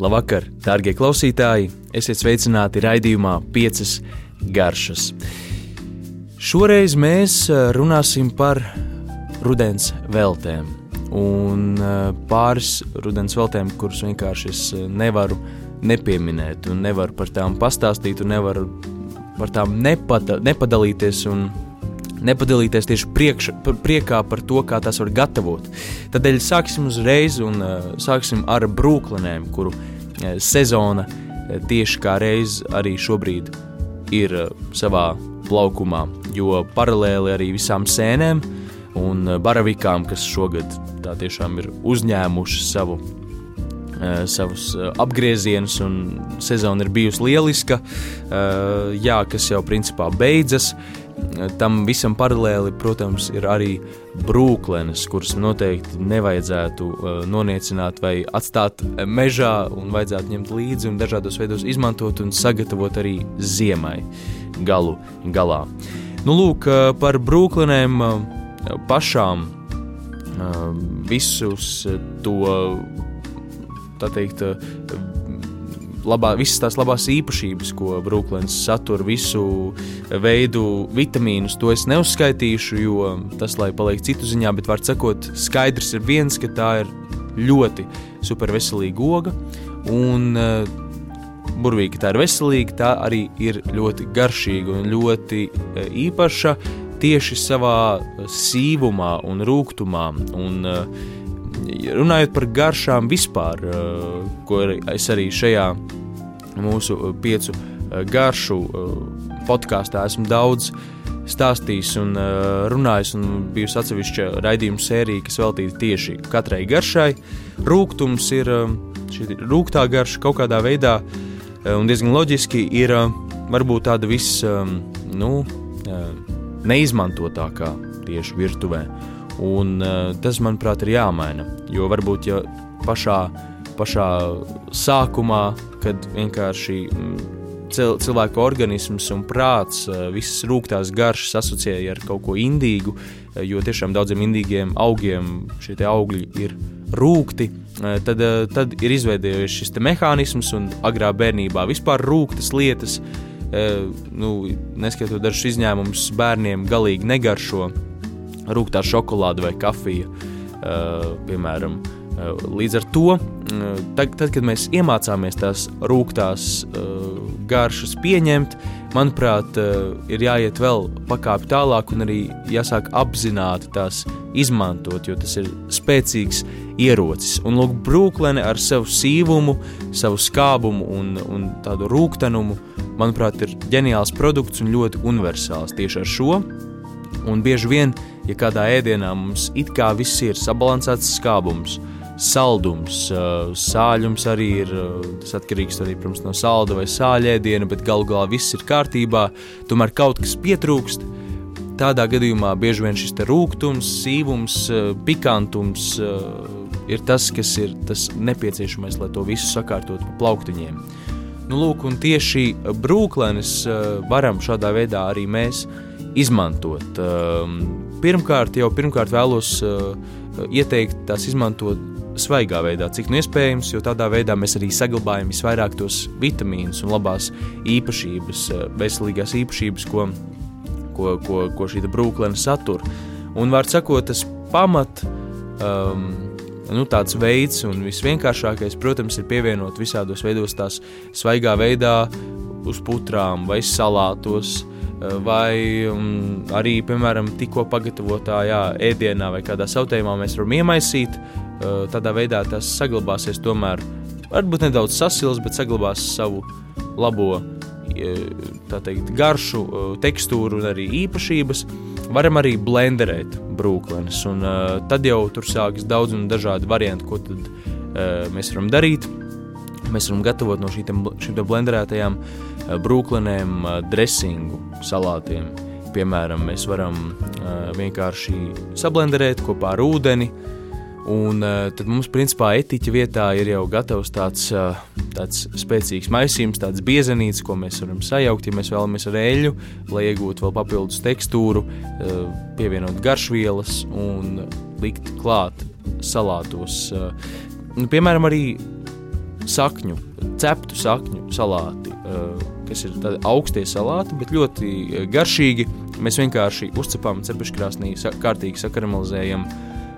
Labvakar, darbie klausītāji! Esiet sveicināti raidījumā Piecas garšas. Šoreiz mēs eh, runāsim par rudens veltēm. Un eh, pāris rudens veltēm, kuras vienkārši es eh, nevaru nepieminēt, un nevaru par tām pastāstīt, un nevaru par tām nepada, nepadalīties un nepadalīties tieši priekš, priekā par to, kā tās var gatavot. Tādēļ sāksim uzreiz un uh, sāksim ar brūklinēm, kuru uh, sezona uh, tieši kā reiz arī šobrīd ir savā plaukumā, jo paralēli arī visām sēnēm un baravikām, kas šogad tā tiešām ir uzņēmuši savu savus apgriezienus, un sezona ir bijusi lieliska. Jā, kas jau principā beidzas. Tam visam paralēli, protams, ir arī brūklenes, kuras noteikti nevajadzētu uh, noniecināt vai atstāt mežā, un vajadzētu ņemt līdzi un dažādos veidos izmantot un sagatavot arī ziemai galu galā. Nu, lūk, uh, par brūklenēm uh, pašām visus to, tā teikt, labā, visas tās labās īpašības, ko brūklēns satur, visu veidu vitamīnus, to es neuzskaitīšu, jo tas, lai paliek citu ziņā, bet var sakot, skaidrs ir viens, ka tā ir ļoti superveselīga oga, un uh, burvīgi tā ir veselīga, tā arī ir ļoti garšīga un ļoti uh, īpaša tieši savā sīvumā un rūgtumā. Un, uh, runājot par garšām vispār, eh, ko es arī šajā mūsu eh, piecu eh, garšu podkāstā esmu daudz stāstījis un runājis, un bijusi atsevišķa raidījuma sērija, kas veltīta tieši katrai garšai. Rūkums ir šī rūktā garša kaut kādā veidā, un diezgan loģiski ir varbūt tāda viss, nu, neizmantotākā tieši virtuvē. Un, uh, tas, manuprāt, ir jāmaina. Jo varbūt ja pašā, pašā sākumā, kad vienkārši cil, cilvēka organisms un prāts uh, visas rūktās garšas asociēja ar kaut ko indīgu, uh, jo tiešām daudziem indīgiem augiem šie augļi ir rūkti. Tad, tad ir izveidojies šis mehānisms, un agrā bērnībā vispār rūktas lietas, nu, neskaitot dažus izņēmumus, bērniem galīgi negaršo rūktā šokolāde vai kafija, uh, piemēram. Uh, līdz ar to, uh, tad, tad, kad mēs iemācāmies tās rūktās garšas pieņemt, manuprāt, ir jāiet vēl pakāpi tālāk un arī jāsāk apzināti tās izmantot, jo tas ir spēcīgs ierocis. Un lūk, brūklene ar savu sīvumu, savu skābumu un, un tādu rūktenumu, manuprāt, ir ģeniāls produkts un ļoti universāls tieši ar šo. Un bieži vien uh, ja kādā ēdienā mums it kā viss ir sabalansēts skābums, saldums, sāļums arī ir, tas atkarīgs arī, protams, no salda vai sāļēdiena, bet galu galā viss ir kārtībā, tomēr kaut kas pietrūkst. Tādā gadījumā bieži vien šis rūkums, sīvums, pikantums ir tas, kas ir tas nepieciešamais, lai to visu sakārtotu pa plauktiņiem. Nu, lūk, un tieši brūklenes varam šādā veidā arī mēs izmantot. Pirmkārt, jau pirmkārt vēlos uh, ieteikt tās izmantot svaigā veidā, cik nu iespējams, jo tādā veidā mēs arī saglabājam visvairāk tos vitamīnus un labās īpašības, uh, veselīgās īpašības, ko, ko, ko, ko šī brūklēna satur. Un var sakot, tas pamat, um, nu, tāds veids un visvienkāršākais, protams, ir pievienot visādos veidos tās svaigā veidā uz putrām vai salātos, vai um, arī, piemēram, tikko pagatavotā jā, ēdienā vai kādā sautējumā mēs varam iemaisīt. Uh, tādā veidā tas saglabāsies tomēr, varbūt nedaudz sasils, bet saglabās savu labo teikt, garšu, tekstūru un arī īpašības. Varam arī blenderēt brūklenes, un uh, tad jau tur sākas daudz un dažādi varianti, ko tad uh, mēs varam darīt. Mēs varam gatavot no šīm, šīm blenderētajām uh, Eh, brūklinēm, eh, dresingu, salātiem. Piemēram, mēs varam uh, vienkārši sablenderēt kopā ar ūdeni, un tad mums, principā, etiķa vietā ir jau gatavs tāds, tāds spēcīgs maisījums, tāds biezenīts, ko mēs varam sajaukt, ja mēs vēlamies ar eļļu, lai iegūtu vēl papildus tekstūru, pievienot garšvielas un likt klāt salātos. Nu, piemēram, arī sakņu, ceptu sakņu salāti, kas ir tādi augstie salāti, bet ļoti garšīgi. Mēs vienkārši uzcepam cepeškrāsnī, kārtīgi sakaramelizējam,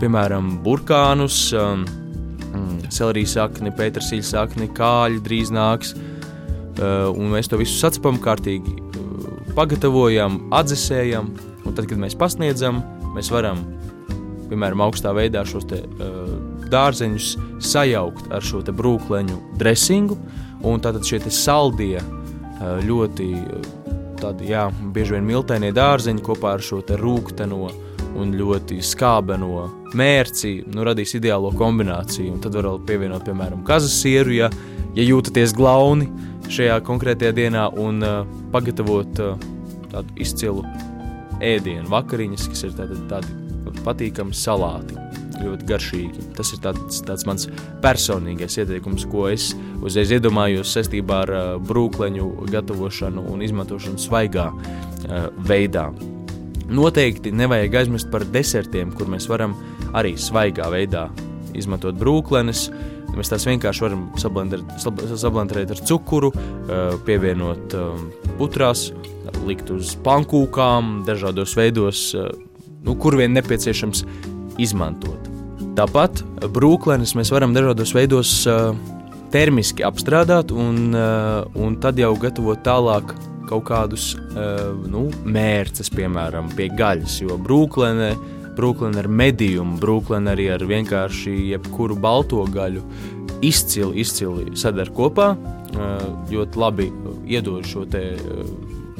piemēram, burkānus, mm, selerijas sakni, pētersīļa sakni, kāļi drīz nāks. Un mēs to visu sacepam kārtīgi, pagatavojam, atdzesējam, un tad, kad mēs pasniedzam, mēs varam, piemēram, augstā veidā šos te, uh, dārzeņus sajaukt ar šo brūkleņu dresingu, un tātad šie saldie, uh, ļoti tādi, jā, bieži vien miltainie dārzeņi kopā ar šo rūkteno un ļoti skābeno mērci, nu, radīs ideālo kombināciju. Un tad var vēl pievienot, piemēram, kazas sieru, ja, ja jūtaties glauni šajā konkrētajā dienā, un uh, pagatavot uh, tādu izcilu ēdienu, vakariņas, kas ir tādi, tādi patīkami salāti. Ļoti garšīgi. Tas ir tāds, tāds mans personīgais ieteikums, ko es uzreiz iedomājos saistībā ar uh, brūkleņu gatavošanu un izmantošanu svaigā uh, veidā. Noteikti nevajag aizmirst par desertiem, kur mēs varam arī svaigā veidā izmantot brūklenes. Mēs tās vienkārši varam sablenderēt ar cukuru, uh, pievienot putrās, likt uz pankūkām, dažādos veidos, nu, kur vien nepieciešams izmantot. Tāpat brūklenes mēs varam dažādos veidos termiski apstrādāt un, un tad jau gatavot tālāk kaut kādus nu, mērķus, piemēram, pie gaļas. Jo brūklēne, brūklēne ar medījumu, brūklēne arī ar vienkārši jebkuru balto gaļu izcili, izcili sadara kopā. Ļoti labi iedod šo te.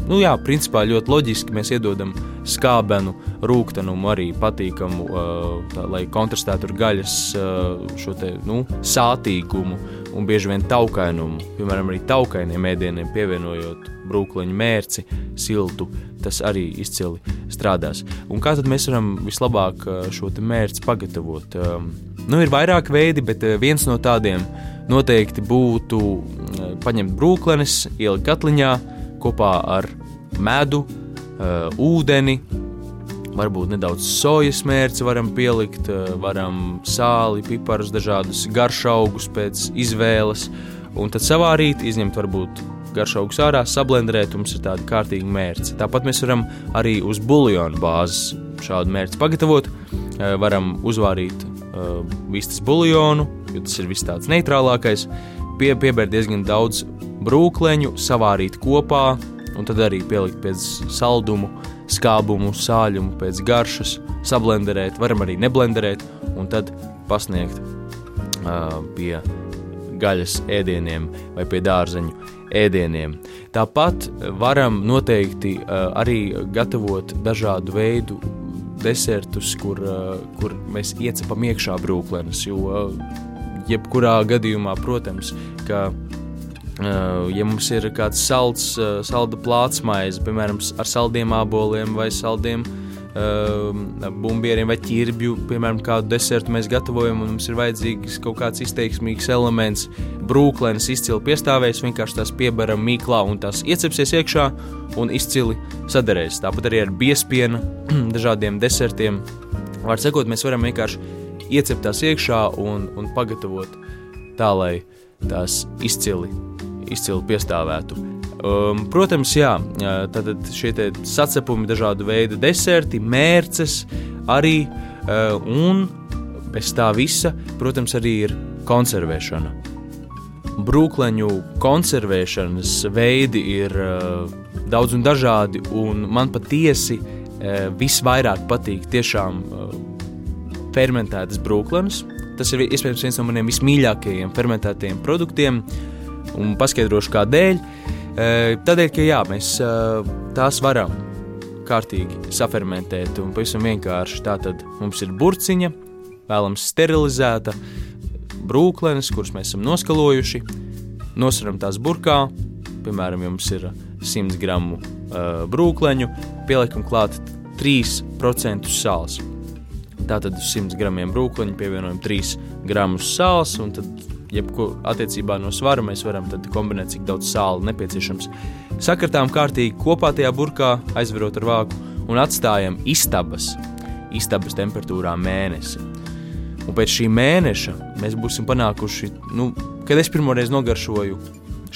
Nu, jā, principā ļoti loģiski mēs iedodam skābenu, rūkstošumu, arī patīkamu, tā, lai kontrastētu ar gaļas šo te, nu, sātīgumu un bieži vien taukainumu. Piemēram, arī taukainiem ēdieniem pievienojot brūkliņu mērci, siltu, tas arī izcili strādās. Un kā tad mēs varam vislabāk šo mērci pagatavot? Nu, ir vairāk veidi, bet viens no tādiem noteikti būtu paņemt brūklenes, ielikt katliņā kopā ar medu, ūdeni, varbūt nedaudz sojas mērci varam pielikt, varam sāli, piparus, dažādus garšaugus pēc izvēles, un tad savārīt, izņemt varbūt garšaugus ārā, sablendrēt, mums ir tādi kārtīgi mērci. Tāpat mēs varam arī uz buļļonu bāzes šādu mērci pagatavot. Varam uzvārīt vistas buļļonu, jo tas ir viss tāds neitrālākais, pie, piebērt diezgan daudz brūkleņu, savārīt kopā, un tad arī pielikt pēc saldumu, skābumu, sāļumu, pēc garšas, sablenderēt, varam arī neblenderēt, un tad pasniegt uh, pie gaļas ēdieniem vai pie dārzeņu ēdieniem. Tāpat varam noteikti uh, arī gatavot dažādu veidu desertus, kur, uh, kur mēs iecepam iekšā brūklenes, jo uh, jebkurā gadījumā, protams, ka Uh, ja mums ir kāds salds, uh, salda plātsmaize, piemēram, ar saldiem aboliem vai saldiem uh, bumbieriem vai ķirbju, piemēram, kādu desertu mēs gatavojam, un mums ir vajadzīgs kaut kāds izteiksmīgs elements, brūklēns, izcili piestāvējis, vienkārši tās piebaram mīklā un tās iecepsies iekšā un izcili sadarēs. Tāpat arī ar biespienu, dažādiem desertiem. Var sakot, mēs varam vienkārši iecept tās iekšā un, un pagatavot tā, lai tās izcili izcili piestāvētu. Um, protams, jā, tātad šie sacepumi, dažādu veidu deserti, mērces arī, uh, un bez tā visa, protams, arī ir konservēšana. Brūkleņu konservēšanas veidi ir uh, daudz un dažādi, un man patiesi uh, visvairāk patīk tiešām uh, fermentētas brūklenes. Tas ir iespējams viens no maniem vismīļākajiem fermentētajiem produktiem. Uh, un paskaidrošu, kādēļ. Tādēļ, ka jā, mēs tās varam kārtīgi safermentēt un pavisam vienkārši. Tātad mums ir burciņa, vēlams sterilizēta, brūklenes, kuras mēs esam noskalojuši, nosveram tās burkā, piemēram, jums ir 100 gramu uh, brūkleņu, pieliekam klāt 3% sāls. Tātad uz 100 gramiem brūkleņu pievienojam 3 gramus sāls, un tad jebko attiecībā no svara mēs varam kombinēt, cik daudz sāla nepieciešams. Sakartām kārtīgi kopā tajā burkā, aizverot ar vāku un atstājam istabas, istabas temperatūrā mēnesi. Un pēc šī mēneša mēs būsim panākuši nu, kad es pirmoreiz nogaršoju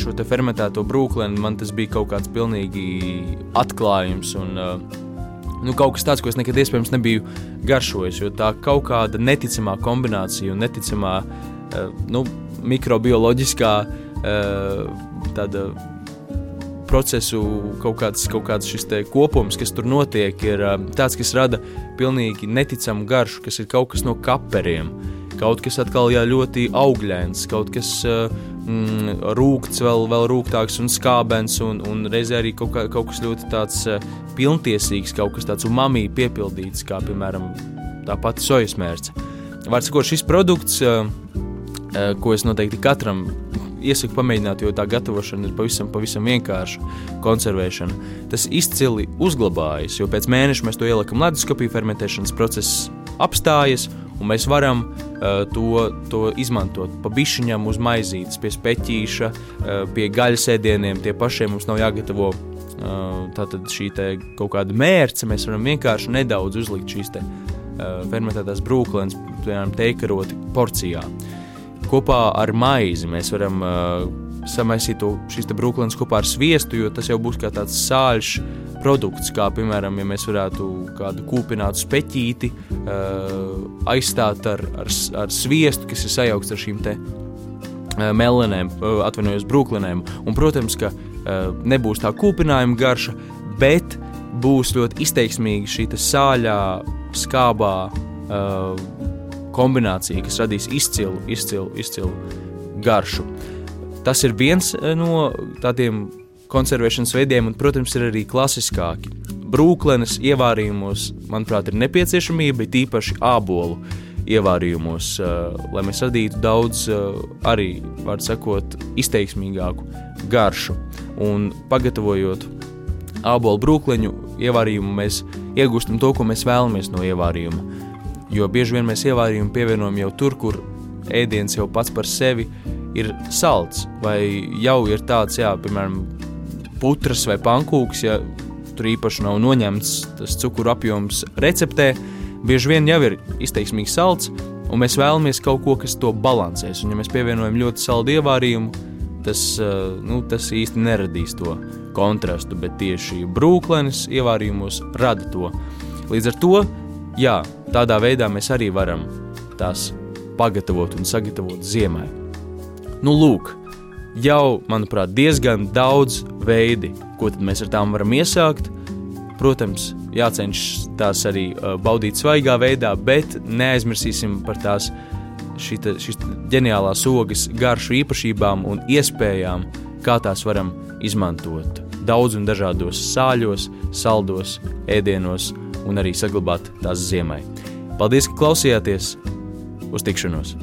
šo fermentēto brūklēnu, man tas bija kaut kāds pilnīgi atklājums. Un, nu, kaut kas tāds, ko es nekad iespējams nebiju garšojis. Jo tā kaut kāda neticamā kombinācija un neticamā nu, mikrobioloģiskā tāda procesu kaut kāds, kaut kāds šis kopums, kas tur notiek, ir tāds, kas rada pilnīgi neticamu garšu, kas ir kaut kas no kaperiem. Kaut kas atkal jā, ļoti augļains, kaut kas mm, rūkts, vēl, vēl rūktāks un skābens, un, un reizē arī kaut, kā, kaut kas ļoti tāds pilntiesīgs, kaut kas tāds umami piepildīts, kā piemēram tā pati sojas mērce. Vārds sakot, šis produkts, ko es noteikti katram iesaku pamēģināt, jo tā gatavošana ir pavisam, pavisam vienkārša. Konservēšana. Tas izcili uzglabājas, jo pēc mēneša mēs to ieliekam leduskapī, fermentēšanas process apstājas, un mēs varam uh, to, to izmantot pa bišķiņam uz maizītes, pie speķīša, uh, pie gaļas ēdieniem. Tie pašiem mums nav jāgatavo tātad šī kaut kāda mērce. Mēs varam vienkārši nedaudz uzlikt šīs te, uh, fermentētās brūklēnas, piemēram, teikaroti porcijā. Kopā ar maizi. Mēs varam uh, samaisīt šīs brūklēnas kopā ar sviestu, jo tas jau būs kā tāds sāļš produkts, kā piemēram, ja mēs varētu kādu kūpinātu speķīti uh, aizstāt ar, ar, ar sviestu, kas ir sajaukts ar šīm te uh, melenēm, uh, atvainojos brūklinēm. Un, protams, ka uh, nebūs tā kūpinājuma garša, bet būs ļoti izteiksmīga šī sāļā, skābā uh, kombinācija, kas radīs izcilu, izcilu, izcilu garšu. Tas ir viens eh, no tādiem konservēšanas veidiem, un, protams, ir arī klasiskāki. Brūklenes ievārījumos, manuprāt, ir nepieciešamība, tīpaši ābolu ievārījumos, uh, lai mēs radītu daudz, uh, arī, var sakot, izteiksmīgāku garšu. Un pagatavojot ābolu brūkleņu ievārījumu, mēs iegūstam to, ko mēs vēlamies no ievārījuma. Jo bieži vien mēs ievārījumu pievienojam jau tur, kur ēdiens jau pats par sevi ir salds, vai jau ir tāds, jā, piemēram, putras vai pankūks, ja tur īpaši nav noņemts tas cukuru apjoms receptē, bieži vien jau ir izteiksmīgi salds, un mēs vēlamies kaut ko, kas to balansēs. Un, ja mēs pievienojam ļoti saldu ievārījumu, tas, nu, tas īsti neradīs to kontrastu, bet tieši brūklenes ievārījumos rada to. Līdz ar to jā, tādā veidā mēs arī varam tās pagatavot un sagatavot ziemai. Nu, lūk, jau, manuprāt, diezgan daudz veidi, ko mēs ar tām varam iesākt. Protams, jācenšas tās arī uh, baudīt svaigā veidā, bet neaizmirsīsim par tās šita, šīs ģeniālās ogas garšu īpašībām un iespējām, kā tās varam izmantot daudz un dažādos sāļos, saldos, ēdienos un arī saglabāt tās ziemai. Paldies, ka klausījāties! Uz tikšanos!